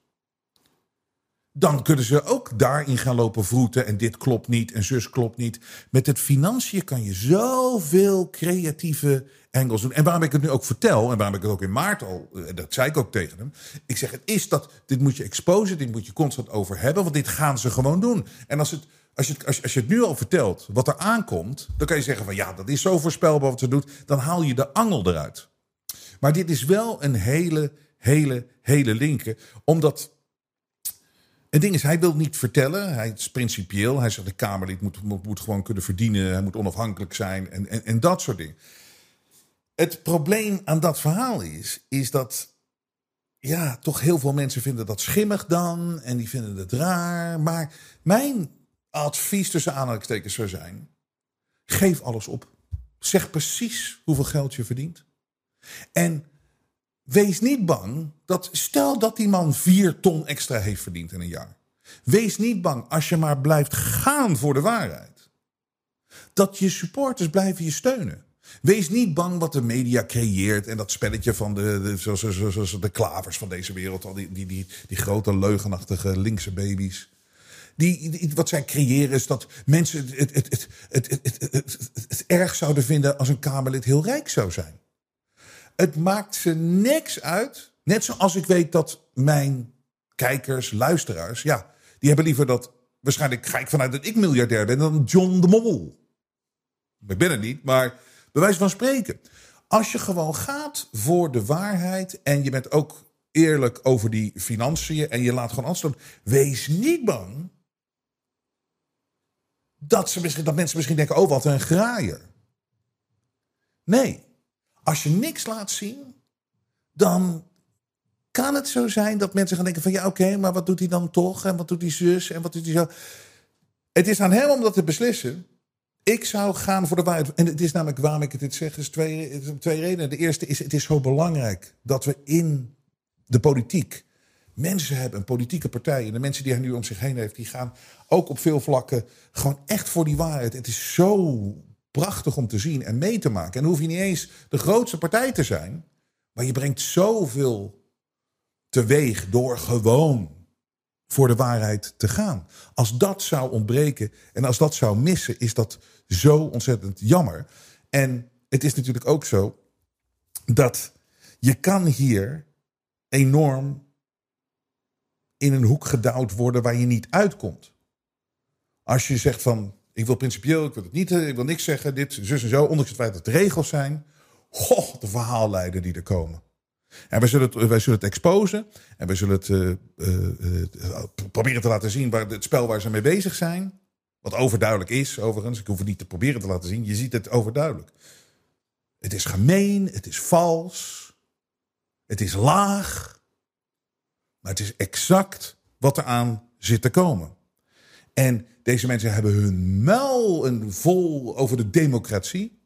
dan kunnen ze ook daarin gaan lopen vroeten. En dit klopt niet en zus klopt niet. Met het financiën kan je zoveel creatieve angles doen. En waarom ik het nu ook vertel, en waarom ik het ook in maart al, eh, dat zei ik ook tegen hem. Ik zeg, het is dat, dit moet je exposen, dit moet je constant over hebben. Want dit gaan ze gewoon doen. En als, het, als, je, als, als je het nu al vertelt, wat er aankomt. Dan kan je zeggen van ja, dat is zo voorspelbaar wat ze doet. Dan haal je de angel eruit. Maar dit is wel een hele, hele, hele linker. Omdat het ding is, hij wil niet vertellen. Hij is principieel. Hij zegt de Kamerlid moet, moet, moet gewoon kunnen verdienen. Hij moet onafhankelijk zijn en, en, en dat soort dingen. Het probleem aan dat verhaal is, is dat ja, toch heel veel mensen vinden dat schimmig dan. En die vinden het raar. Maar mijn advies tussen aanhalingstekens zou zijn: geef alles op. Zeg precies hoeveel geld je verdient. En Wees niet bang dat, stel dat die man vier ton extra heeft verdiend in een jaar. Wees niet bang als je maar blijft gaan voor de waarheid. Dat je supporters blijven je steunen. Wees niet bang wat de media creëert en dat spelletje van de, de, de klavers van deze wereld, al die, die, die, die grote leugenachtige linkse baby's. Die, wat zij creëren is dat mensen het, het, het, het, het, het, het erg zouden vinden als een Kamerlid heel rijk zou zijn. Het maakt ze niks uit. Net zoals ik weet dat mijn kijkers, luisteraars, ja, die hebben liever dat. Waarschijnlijk ga ik vanuit dat ik miljardair ben dan John de Mol. Ik ben het niet, maar bij wijze van spreken. Als je gewoon gaat voor de waarheid en je bent ook eerlijk over die financiën en je laat gewoon afstand, wees niet bang dat, ze misschien, dat mensen misschien denken: oh, wat een graaier. Nee, als je niks laat zien, dan kan het zo zijn dat mensen gaan denken van ja oké, maar wat doet hij dan toch? En wat doet die zus? En wat doet hij zo? Het is aan hem om dat te beslissen. Ik zou gaan voor de waarheid. En het is namelijk waarom ik dit zeg. is twee, is twee redenen. De eerste is, het is zo belangrijk dat we in de politiek mensen hebben, een politieke partij. En de mensen die hij nu om zich heen heeft, die gaan ook op veel vlakken gewoon echt voor die waarheid. Het is zo prachtig om te zien en mee te maken. En dan hoef je niet eens de grootste partij te zijn. Maar je brengt zoveel teweeg door gewoon voor de waarheid te gaan. Als dat zou ontbreken en als dat zou missen, is dat zo ontzettend jammer. En het is natuurlijk ook zo dat je kan hier enorm in een hoek gedouwd worden waar je niet uitkomt. Als je zegt van ik wil principieel, ik wil het niet, eh, ik wil niks zeggen, dit, zus en zo, ondanks het feit dat het regels zijn. Goh, de verhaallijden die er komen. En wij zullen het, wij zullen het exposen en wij zullen het uh, proberen te laten zien waar het spel waar ze mee bezig zijn. Wat overduidelijk is, overigens. Ik hoef het niet te proberen te laten zien. Je ziet het overduidelijk. Het is gemeen, het is vals, het is laag. Maar het is exact wat eraan zit te komen. En deze mensen hebben hun muil vol over de democratie.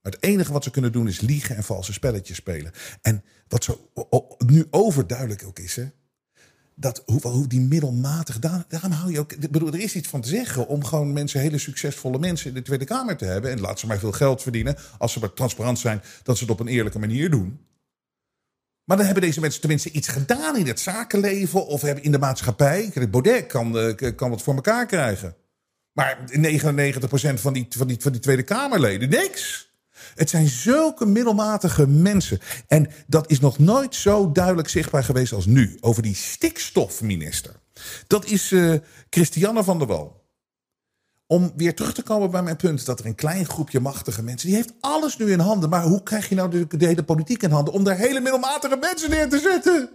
Maar het enige wat ze kunnen doen is liegen en valse spelletjes spelen. En wat zo nu overduidelijk ook is, hè, dat hoe, hoe die middelmatig, daar, daarom hou je ook. bedoel, er is iets van te zeggen om gewoon mensen, hele succesvolle mensen in de Tweede Kamer te hebben. En laat ze maar veel geld verdienen. Als ze maar transparant zijn, dat ze het op een eerlijke manier doen. Maar dan hebben deze mensen tenminste iets gedaan in het zakenleven of hebben in de maatschappij. Baudet kan, uh, kan wat voor elkaar krijgen. Maar 99% van die, van, die, van die Tweede Kamerleden, niks. Het zijn zulke middelmatige mensen. En dat is nog nooit zo duidelijk zichtbaar geweest als nu. Over die stikstofminister. Dat is uh, Christiane van der Wal om weer terug te komen bij mijn punt dat er een klein groepje machtige mensen, die heeft alles nu in handen. Maar hoe krijg je nou de, de hele politiek in handen om daar hele middelmatige mensen neer te zetten?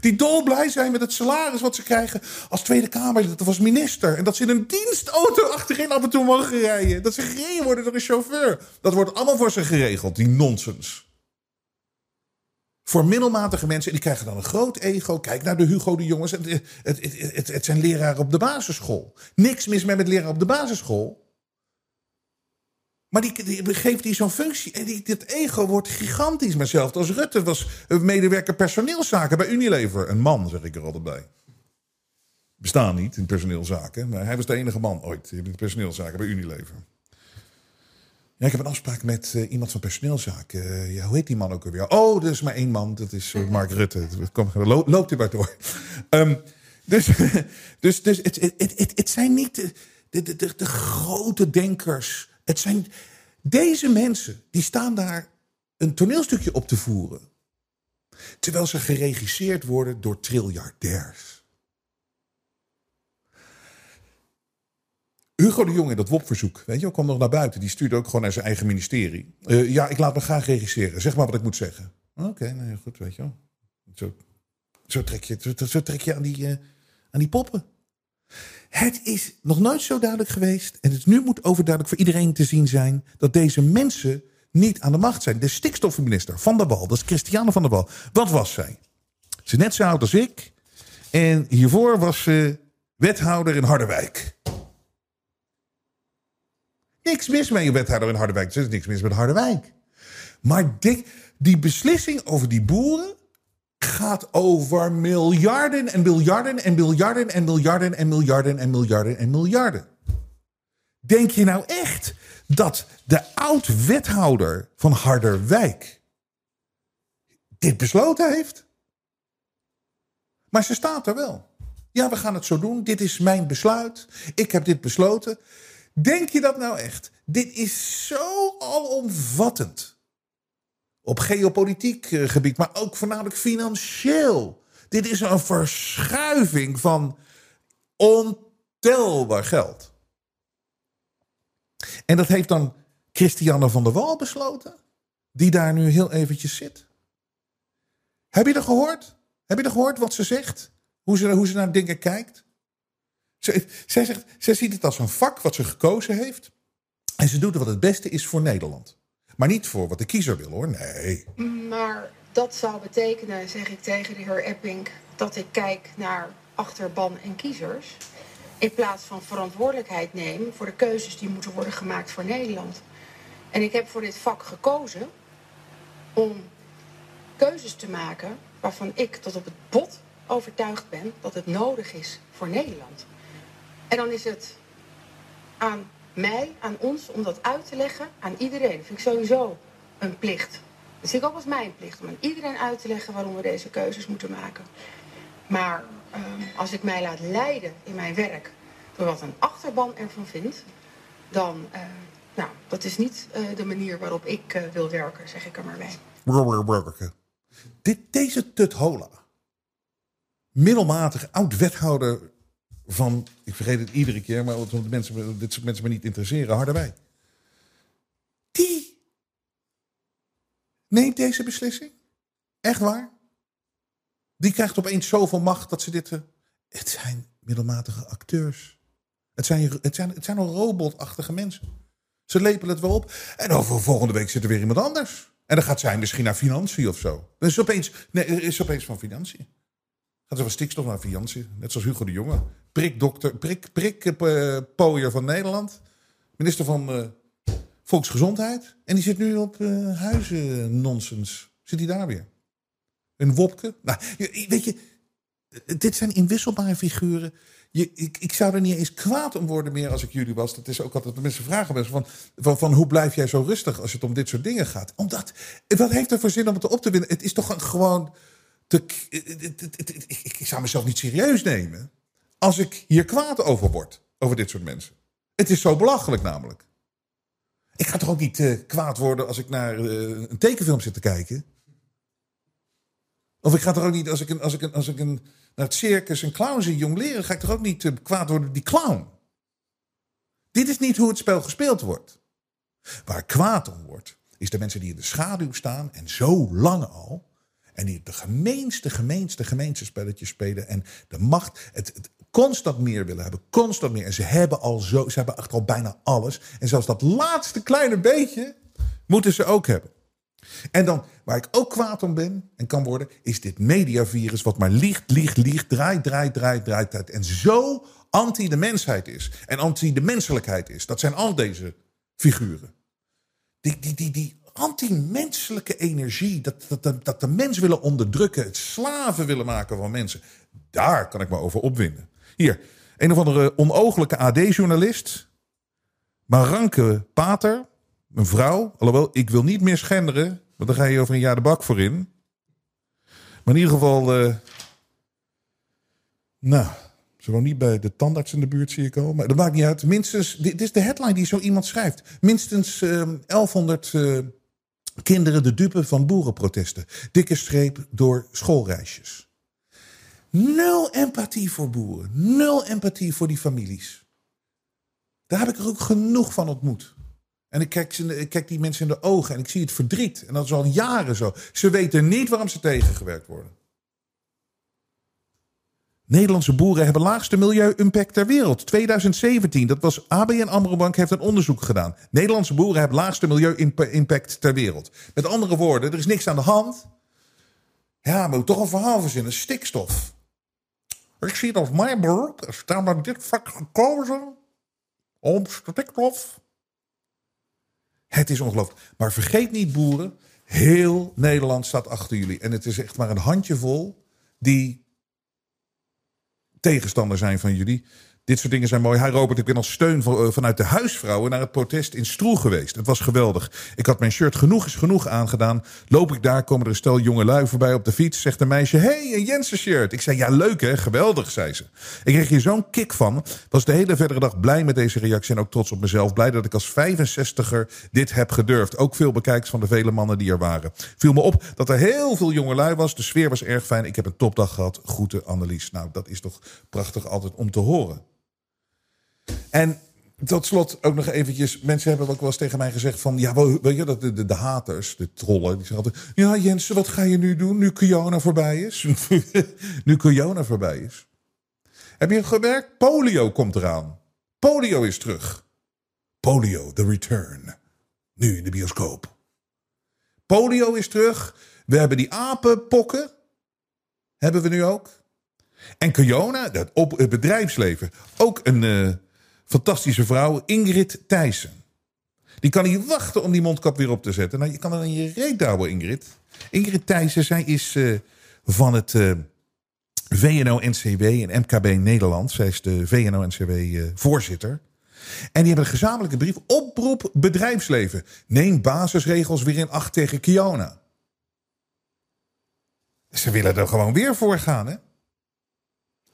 Die dolblij zijn met het salaris wat ze krijgen als Tweede Kamerlid of als minister. En dat ze in een dienstauto achterin af en toe mogen rijden. Dat ze gereden worden door een chauffeur. Dat wordt allemaal voor ze geregeld, die nonsens voor middelmatige mensen. En die krijgen dan een groot ego. Kijk naar de Hugo de jongens. Het, het, het, het, zijn leraren op de basisschool. Niks mis met met leraar op de basisschool. Maar die, die geeft die zo'n functie. En die, dit ego wordt gigantisch. Maar zelfs als Rutte was medewerker personeelszaken bij Unilever. Een man, zeg ik er altijd bij. bestaan niet in personeelszaken. Maar hij was de enige man ooit in personeelszaken bij Unilever. Ja, ik heb een afspraak met uh, iemand van personeelszaken. Uh, ja, hoe heet die man ook alweer? Oh, er is maar één man. Dat is uh, Mark Rutte. Kom, lo loopt hij maar door. Um, dus dus, dus het, het, het, het zijn niet de, de, de, de, grote denkers. Het zijn deze mensen die staan daar een toneelstukje op te voeren. Terwijl ze geregisseerd worden door triljardairs. Hugo de Jong in dat WOP-verzoek, weet je, kwam nog naar buiten. Die stuurde ook gewoon naar zijn eigen ministerie. Uh, ja, ik laat me graag regisseren. Zeg maar wat ik moet zeggen. Oké, okay, goed, weet je wel. Zo, zo, trek, je, zo, trek je aan die, uh, aan die poppen. Het is nog nooit zo duidelijk geweest. En het nu moet overduidelijk voor iedereen te zien zijn. dat deze mensen niet aan de macht zijn. De stikstofminister van der Wal, dat is Christiane van der Wal. Wat was zij? Ze is net zo oud als ik. En hiervoor was ze wethouder in Harderwijk. Niks mis met je wethouder in Harderwijk. Er is niks mis met Harderwijk. Maar die, die beslissing over die boeren gaat over miljarden en miljarden en miljarden en miljarden en miljarden en miljarden en miljarden. Denk je nou echt dat de oud-wethouder van Harderwijk dit besloten heeft? Maar ze staat er wel. Ja, we gaan het zo doen. Dit is mijn besluit. Ik heb dit besloten. Denk je dat nou echt? Dit is zo alomvattend. Op geopolitiek eh, gebied, maar ook voornamelijk financieel. Dit is een verschuiving van ontelbaar geld. En dat heeft dan Christiane van der Wal besloten, die daar nu heel eventjes zit. Heb je er gehoord? Heb je er gehoord wat ze zegt? Hoe ze, hoe ze naar dingen kijkt? Zij, zegt, zij ziet het als een vak wat ze gekozen heeft. En ze doet wat het beste is voor Nederland. Maar niet voor wat de kiezer wil hoor, nee. Maar dat zou betekenen, zeg ik tegen de heer Epping, dat ik kijk naar achterban en kiezers. In plaats van verantwoordelijkheid neem voor de keuzes die moeten worden gemaakt voor Nederland. En ik heb voor dit vak gekozen om keuzes te maken waarvan ik tot op het bot overtuigd ben dat het nodig is voor Nederland. En dan is het aan mij, aan ons, om dat uit te leggen aan iedereen. Dat vind ik sowieso een plicht. Dat zie ik ook als mijn plicht, om aan iedereen uit te leggen waarom we deze keuzes moeten maken. Maar uh, als ik mij laat leiden in mijn werk door wat een achterban ervan vindt, dan, uh, nou, dat is niet uh, de manier waarop ik uh, wil werken, zeg ik er maar bij. Dit, deze Tut Hola, middelmatig oud-wethouder van, ik vergeet het iedere keer, maar omdat de mensen, dit soort mensen me niet interesseren, Harderwijk. Die neemt deze beslissing. Echt waar. Die krijgt opeens zoveel macht dat ze dit. Uh, het zijn middelmatige acteurs. Het zijn, het zijn, het zijn al robotachtige mensen. Ze lepelen het wel op. En over volgende week zit er weer iemand anders. En dan gaat zij misschien naar financiën of zo. Dan is opeens, nee, is opeens van financiën. Gaat ze van stikstof naar financiën. Net zoals Hugo de Jonge prikdokter, prik, prikpooier van Nederland. Minister van uh, Volksgezondheid. En die zit nu op uh, huizen nonsens. Zit hij daar weer? Een wopke? Nou, weet je, dit zijn inwisselbare figuren. Je, ik, ik, zou er niet eens kwaad om worden meer als ik jullie was. Dat is ook altijd de mensen vragen van, van, van, hoe blijf jij zo rustig als het om dit soort dingen gaat? Omdat, wat heeft er voor zin om het op te winnen? Het is toch gewoon... Te, ik zou mezelf niet serieus nemen als ik hier kwaad over word, over dit soort mensen. Het is zo belachelijk namelijk. Ik ga toch ook niet uh, kwaad worden als ik naar uh, een tekenfilm zit te kijken? Of ik ga toch ook niet, als ik, een, als ik, een, als ik een, naar het circus een clown zie jong leren, ga ik toch ook niet uh, kwaad worden die clown? Dit is niet hoe het spel gespeeld wordt. Waar kwaad om wordt, is de mensen die in de schaduw staan en zo lang al. En die de gemeenste, gemeenste, gemeenste spelletjes spelen. En de macht, het constant meer willen hebben. Constant meer. En ze hebben al zo, ze hebben echt al bijna alles. En zelfs dat laatste kleine beetje moeten ze ook hebben. En dan, waar ik ook kwaad om ben en kan worden, is dit mediavirus wat maar liegt, liegt, liegt, draait, draait, draait, draait, draait. En zo anti de mensheid is. En anti de menselijkheid is. Dat zijn al deze figuren. Die, die, die, die anti-menselijke energie. Dat, dat, dat de mens willen onderdrukken. Het slaven willen maken van mensen. Daar kan ik me over opwinden. Hier, een of andere onogelijke AD-journalist. Maranke Pater, een vrouw. Alhoewel, ik wil niet meer schenderen, want dan ga je over een jaar de bak voor in. Maar in ieder geval, eh, nou, ze woont niet bij de tandarts in de buurt, zie ik al. Maar dat maakt niet uit. Minstens, dit is de headline die zo iemand schrijft. Minstens eh 1100 eh, kinderen de dupe van boerenprotesten. Dikke streep door schoolreisjes. Nul empathie voor boeren. Nul empathie voor die families. Daar heb ik er ook genoeg van ontmoet. En ik kijk, ik kijk die mensen in de ogen en ik zie het verdriet. En dat is al jaren zo. Ze weten niet waarom ze tegengewerkt worden. Nederlandse boeren hebben laagste milieu-impact ter wereld. 2017, dat was ABN AMRO Bank heeft een onderzoek gedaan. Nederlandse boeren hebben laagste milieu-impact ter wereld. Met andere woorden, er is niks aan de hand. Ja, maar toch een verhaal verzinnen. Stikstof. Ik zie als mijn beroep. Er staan naar dit vak gekozen om stikstof. Het is ongelooflijk. Maar vergeet niet, boeren. Heel Nederland staat achter jullie. En het is echt maar een handjevol die tegenstander zijn van jullie. Dit soort dingen zijn mooi. Hi Robert, ik ben als steun eh, vanuit de huisvrouwen naar het protest in Stroe geweest. Het was geweldig. Ik had mijn shirt genoeg is genoeg aangedaan. Loop ik daar, komen er een stel jonge lui voorbij op de fiets. Zegt een meisje, hey, een Jensen shirt. Ik zei, ja leuk hè, geweldig, zei ze. Ik kreeg hier zo'n kick van. Was de hele verdere dag blij met deze reactie en ook trots op mezelf. Blij dat ik als 65er dit heb gedurfd. Ook veel bekijks van de vele mannen die er waren. Viel me op dat er heel veel jonge lui was. De sfeer was erg fijn. Ik heb een topdag gehad. Groeten Annelies. Nou, dat is toch prachtig altijd om te horen. En tot slot ook nog eventjes. Mensen hebben ook wel eens tegen mij gezegd van... Ja, weet je, dat de, de, haters, de trollen, die zeggen altijd... Ja, Jensen, wat ga je nu doen nu corona voorbij is? nu corona voorbij is. Heb je gemerkt? Polio komt eraan. Polio is terug. Polio, the return. Nu in de bioscoop. Polio is terug. We hebben die apenpokken. Hebben we nu ook. En Kiona, dat op het bedrijfsleven. Ook een eh, fantastische vrouw, Ingrid Thijssen. Die kan niet wachten om die mondkap weer op te zetten. Nou, je kan er in je reet houden, Ingrid. Ingrid Thijssen, zij is eh, van het eh, VNO-NCW en MKB Nederland. Zij is de VNO-NCW-voorzitter. En die hebben een gezamenlijke brief. Oproep bedrijfsleven. Neem basisregels weer in acht tegen Kiona. Ze willen er gewoon weer voor gaan, hè?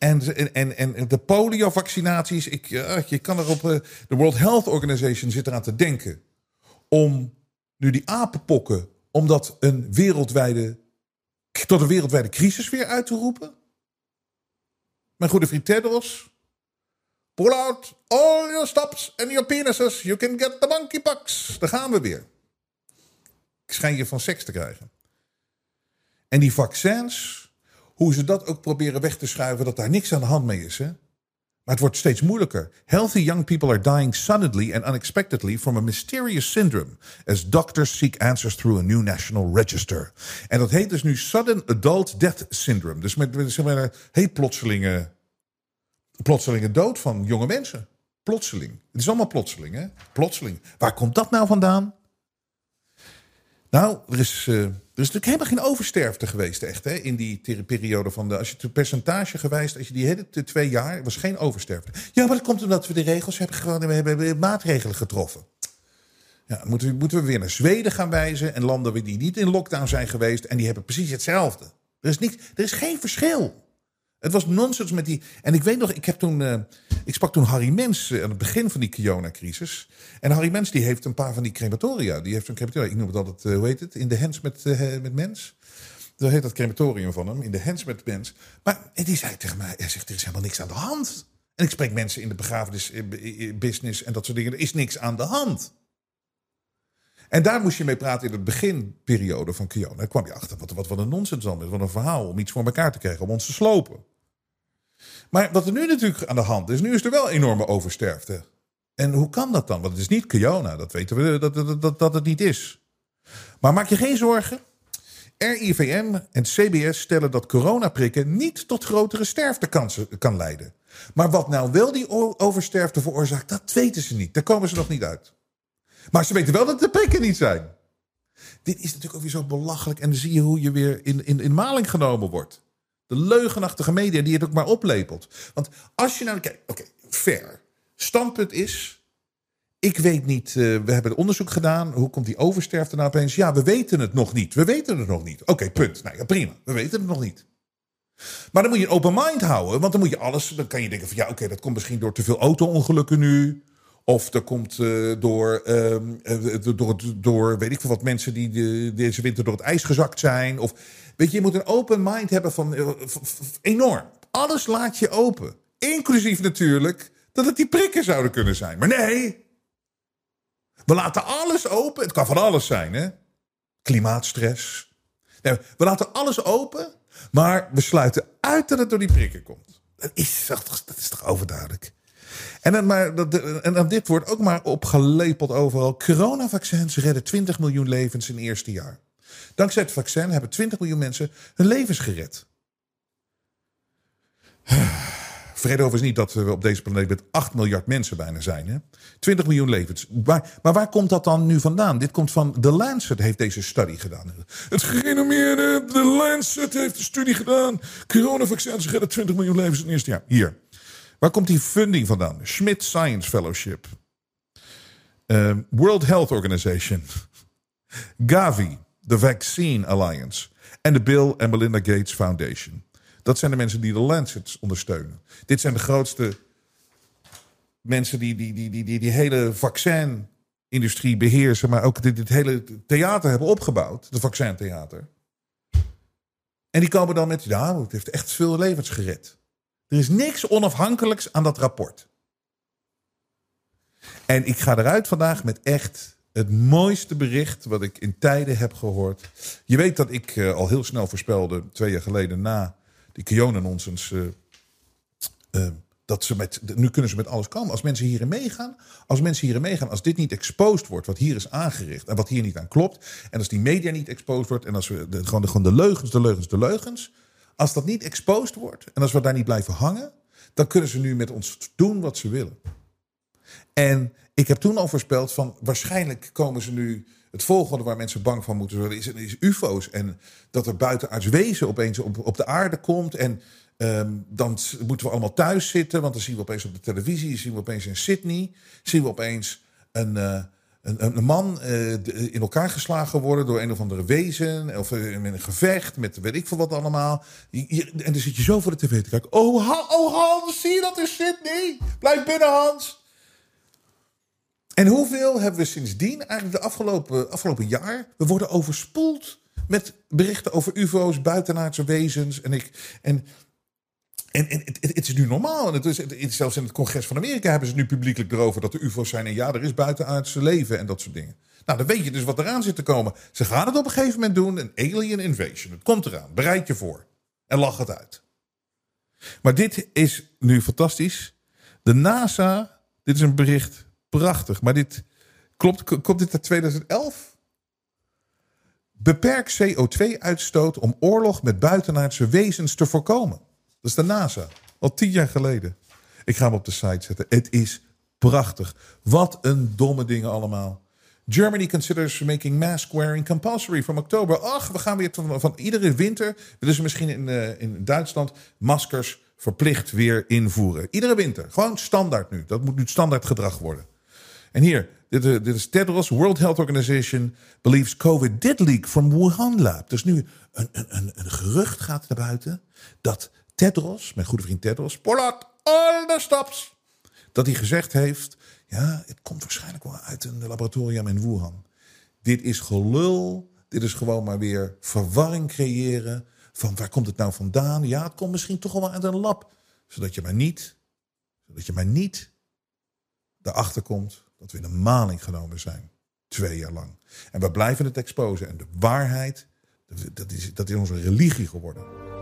En, en, en, de poliovaccinaties, ik, ja, je kan er op. eh, De World Health Organization zit eraan te denken. Om nu die apenpokken, om dat een wereldwijde. tot een wereldwijde crisis weer uit te roepen. Mijn goede vriend Tedros. Pull out all your stops and your penises. You can get the monkeypox. Daar gaan we weer. Ik schijn je van seks te krijgen. En die vaccins, hoe ze dat ook proberen weg te schuiven, dat daar niks aan de hand mee is. Hè? Maar het wordt steeds moeilijker. Healthy young people are dying suddenly and unexpectedly from a mysterious syndrome. As doctors seek answers through a new national register. En dat heet dus nu Sudden Adult Death Syndrome. Dus met, met plotselinge, plotselinge dood van jonge mensen. Plotseling. Het is allemaal plotseling, hè? Plotseling. Waar komt dat nou vandaan? Nou, er is, eh, er is natuurlijk helemaal geen oversterfte geweest, echt, hè, in die periode van de. Als je het percentage gewijst, als je die hele twee jaar, was geen oversterfte. Ja, maar dat komt omdat we de regels hebben gewoon, we hebben, maatregelen getroffen. Ja, moeten we, moeten we weer naar Zweden gaan wijzen en landen die niet in lockdown zijn geweest en die hebben precies hetzelfde. Er is, niks, er is geen verschil. Het was nonsens met die. En ik weet nog, ik heb toen. eh, ik sprak toen Harry Mens eh, aan het begin van die corona-crisis. En Harry Mens die heeft een paar van die crematoria. Die heeft een crematoria. Ik noem het altijd, eh, hoe heet het? In de hands met, met mens. Zo heet dat crematorium van hem. In de hands met mens. Maar en die zei tegen mij: hij zegt, er is helemaal niks aan de hand. En ik spreek mensen in de begrafenisbusiness en dat soort dingen. Er is niks aan de hand. En daar moest je mee praten in de beginperiode van Kiona. Daar kwam je achter wat, wat, wat een nonsens dan is. Wat een verhaal om iets voor elkaar te krijgen, om ons te slopen. Maar wat er nu natuurlijk aan de hand is, nu is er wel enorme oversterfte. En hoe kan dat dan? Want het is niet Kiona, dat weten we dat, dat, dat, dat het niet is. Maar maak je geen zorgen. RIVM en CBS stellen dat coronaprikken niet tot grotere sterftekansen kan leiden. Maar wat nou wel die oversterfte veroorzaakt, dat weten ze niet. Daar komen ze nog niet uit. Maar ze weten wel dat de prikken niet zijn. Dit is natuurlijk ook weer zo belachelijk. En dan zie je hoe je weer in, in, in maling genomen wordt. De leugenachtige media die het ook maar oplepelt. Want als je nou kijkt, oké, fair. Standpunt is, ik weet niet, uh, we hebben onderzoek gedaan. Hoe komt die oversterfte nou opeens? Ja, we weten het nog niet. We weten het nog niet. Oké, punt. Nou ja, prima. We weten het nog niet. Maar dan moet je een open mind houden. Want dan moet je alles. Dan kan je denken van ja, oké, dat komt misschien door te veel auto-ongelukken nu. Of dat komt uh, door, uh, door, door, weet ik veel wat, mensen die de, deze winter door het ijs gezakt zijn. Of weet je, je moet een open mind hebben van enorm. Alles laat je open. Inclusief natuurlijk dat het die prikken zouden kunnen zijn. Maar nee, we laten alles open. Het kan van alles zijn, hè? Klimaatstress. We laten alles open, maar we sluiten uit dat het door die prikken komt. Dat is, dat is toch overduidelijk. En, dan maar, en dit wordt ook maar opgelepeld overal. Coronavaccins redden 20 miljoen levens in het eerste jaar. Dankzij het vaccin hebben 20 miljoen mensen hun levens gered. Over is niet dat we op deze planeet met 8 miljard mensen bijna zijn. Hè? 20 miljoen levens. Maar, maar waar komt dat dan nu vandaan? Dit komt van The Lancet, heeft deze studie gedaan. Het gerenommeerde The Lancet heeft een studie gedaan. Coronavaccins redden 20 miljoen levens in het eerste jaar. Hier. Waar komt die funding vandaan? Schmidt Science Fellowship. Uh, World Health Organization. Gavi, the Vaccine Alliance. En de Bill and Melinda Gates Foundation. Dat zijn de mensen die de Lancet ondersteunen. Dit zijn de grootste mensen die die, die, die, die, die hele vaccinindustrie beheersen, maar ook dit, dit hele theater hebben opgebouwd, de vaccintheater. En die komen dan met, ja, het heeft echt veel levens gered. Er is niks onafhankelijks aan dat rapport. En ik ga eruit vandaag met echt het mooiste bericht wat ik in tijden heb gehoord. Je weet dat ik uh, al heel snel voorspelde, twee jaar geleden na die Kionen-nonsens. Uh, uh, dat ze met, nu kunnen ze met alles komen. Als mensen hierin meegaan, als mensen hierin meegaan, als dit niet exposed wordt, wat hier is aangericht en wat hier niet aan klopt, en als die media niet exposed wordt, en als we gewoon, de, gewoon de leugens, de leugens, de leugens, als dat niet exposed wordt en als we daar niet blijven hangen, dan kunnen ze nu met ons doen wat ze willen. En ik heb toen al voorspeld van waarschijnlijk komen ze nu. Het volgende waar mensen bang van moeten worden is, is UFO's. En dat er buitenaards wezen opeens op, op de aarde komt. En um, dan moeten we allemaal thuis zitten. Want dan zien we opeens op de televisie, zien we opeens in Sydney, zien we opeens een, uh, een, man uh, in elkaar geslagen worden door een of andere wezen. Of uh, met een gevecht, met weet ik veel wat allemaal. En dan zit je zo voor de tv te kijken. Oh, oh Hans, zie je dat in Sydney? Blijf binnen Hans. En hoeveel hebben we sindsdien, eigenlijk de afgelopen, afgelopen jaar, we worden overspoeld met berichten over UFO's, buitenaardse wezens. En, ik, en, en, het, is nu normaal. En het, zelfs in het congres van Amerika hebben ze nu publiekelijk erover dat er UFO's zijn. En ja, er is buitenaardse leven en dat soort dingen. Nou, dan weet je dus wat eraan zit te komen. Ze gaan het op een gegeven moment doen, een alien invasion. Het komt eraan. Bereid je voor. En lach het uit. Maar dit is nu fantastisch. De NASA, dit is een bericht prachtig. Maar dit klopt, komt dit uit 2011? Beperk CO2-uitstoot om oorlog met buitenaardse wezens te voorkomen. Dat is de NASA. Al tien jaar geleden. Ik ga hem op de site zetten. Het is prachtig. Wat een domme dingen allemaal. Germany considers making mask wearing compulsory from oktober. Ach, we gaan weer van, van iedere winter. willen ze misschien in, uh, in Duitsland maskers verplicht weer invoeren. Iedere winter. Gewoon standaard nu. Dat moet nu standaard gedrag worden. En hier, dit, dit is Tedros, World Health Organization believes COVID did leak from Wuhan lab. Dus nu een, een, een gerucht gaat naar buiten dat Tedros, mijn goede vriend Tedros, Polat all the stops, dat hij gezegd heeft, ja, het komt waarschijnlijk wel uit een laboratorium in Wuhan. Dit is gelul, dit is gewoon maar weer verwarring creëren van waar komt het nou vandaan? Ja, het komt misschien toch wel uit een lab, zodat je maar niet, zodat je maar niet erachter komt dat we in een maling genomen zijn. Twee jaar lang. En we blijven het exposen. En de waarheid, dat is, dat is onze religie geworden.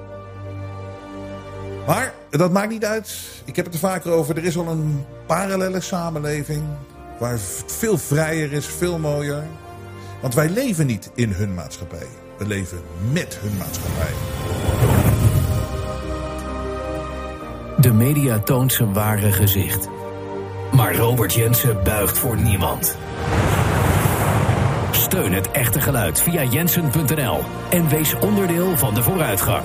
Maar dat maakt niet uit. Ik heb het er vaker over. Er is al een parallele samenleving. Waar veel vrijer is, veel mooier. Want wij leven niet in hun maatschappij. We leven met hun maatschappij. De media toont zijn ware gezicht. Maar Robert Jensen buigt voor niemand. Steun het echte geluid via jensen.nl en wees onderdeel van de vooruitgang.